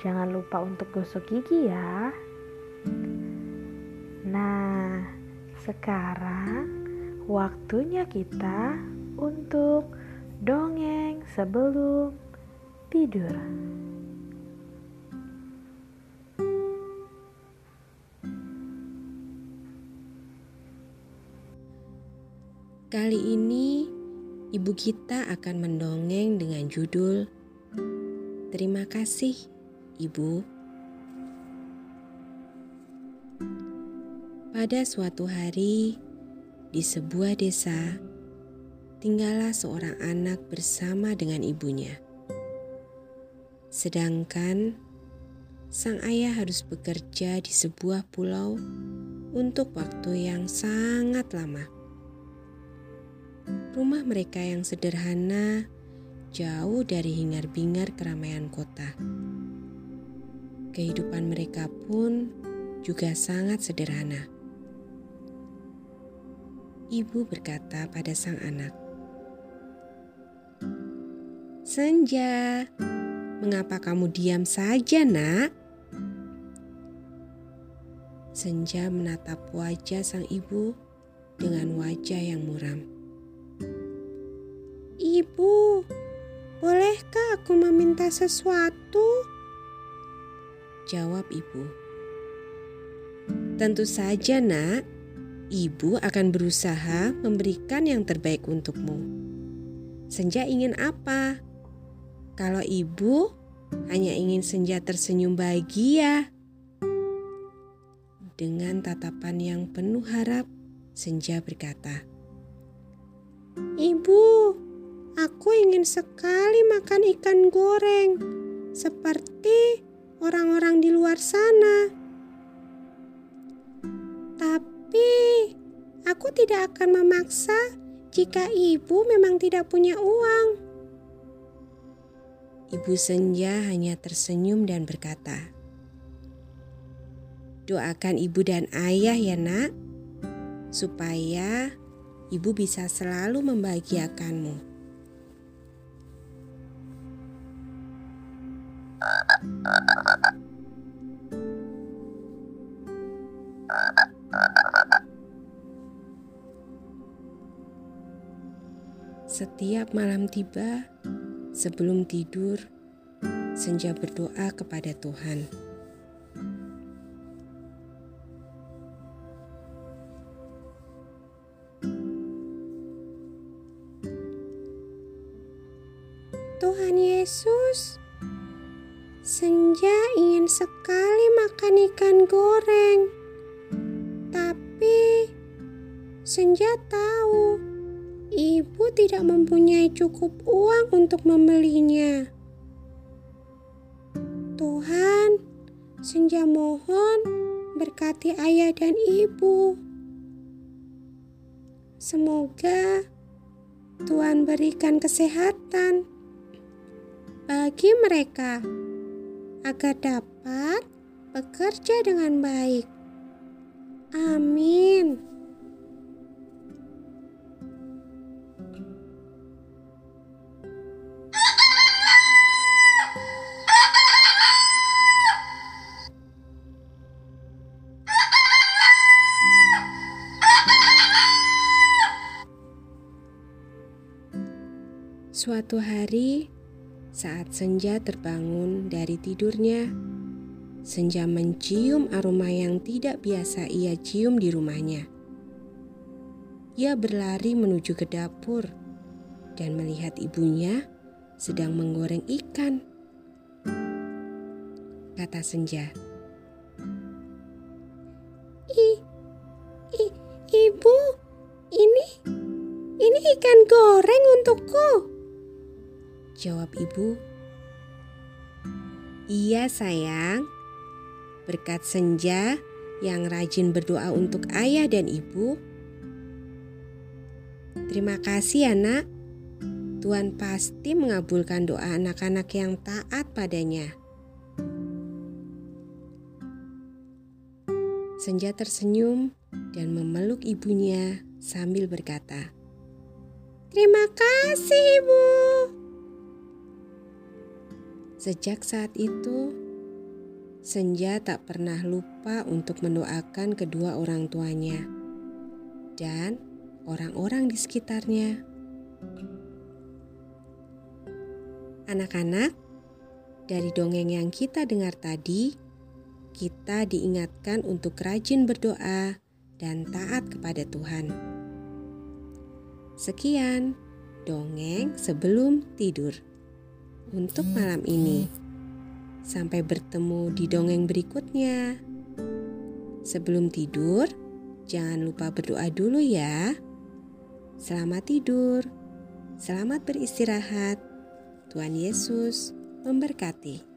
Jangan lupa untuk gosok gigi ya. Nah, sekarang waktunya kita untuk dongeng sebelum tidur. Kali ini ibu kita akan mendongeng dengan judul Terima kasih Ibu. Pada suatu hari di sebuah desa, tinggallah seorang anak bersama dengan ibunya. Sedangkan sang ayah harus bekerja di sebuah pulau untuk waktu yang sangat lama. Rumah mereka yang sederhana jauh dari hingar-bingar keramaian kota kehidupan mereka pun juga sangat sederhana. Ibu berkata pada sang anak, "Senja, mengapa kamu diam saja, Nak?" Senja menatap wajah sang ibu dengan wajah yang muram. "Ibu, bolehkah aku meminta sesuatu?" Jawab ibu. Tentu saja nak, ibu akan berusaha memberikan yang terbaik untukmu. Senja ingin apa? Kalau ibu hanya ingin Senja tersenyum bahagia. Dengan tatapan yang penuh harap, Senja berkata, Ibu, aku ingin sekali makan ikan goreng seperti orang-orang di luar sana. Tapi aku tidak akan memaksa jika ibu memang tidak punya uang. Ibu Senja hanya tersenyum dan berkata, "Doakan ibu dan ayah ya, Nak, supaya ibu bisa selalu membahagiakanmu." Setiap malam tiba, sebelum tidur, Senja berdoa kepada Tuhan. Tuhan Yesus, Senja ingin sekali makan ikan goreng. Tapi Senja tahu ibu tidak mempunyai cukup uang untuk membelinya. Tuhan, Senja mohon berkati ayah dan ibu. Semoga Tuhan berikan kesehatan bagi mereka agar dapat bekerja dengan baik. Amin. Suatu hari, saat Senja terbangun dari tidurnya, Senja mencium aroma yang tidak biasa ia cium di rumahnya. Ia berlari menuju ke dapur dan melihat ibunya sedang menggoreng ikan. Kata Senja, I, i, ibu, ini, ini ikan goreng untukku Jawab ibu. Iya, sayang. Berkat senja yang rajin berdoa untuk ayah dan ibu. Terima kasih, anak. Tuhan pasti mengabulkan doa anak-anak yang taat padanya. Senja tersenyum dan memeluk ibunya sambil berkata, Terima kasih, Ibu. Sejak saat itu, Senja tak pernah lupa untuk mendoakan kedua orang tuanya dan orang-orang di sekitarnya. Anak-anak, dari dongeng yang kita dengar tadi, kita diingatkan untuk rajin berdoa dan taat kepada Tuhan. Sekian dongeng sebelum tidur untuk malam ini. Sampai bertemu di dongeng berikutnya. Sebelum tidur, jangan lupa berdoa dulu ya. Selamat tidur, selamat beristirahat. Tuhan Yesus memberkati.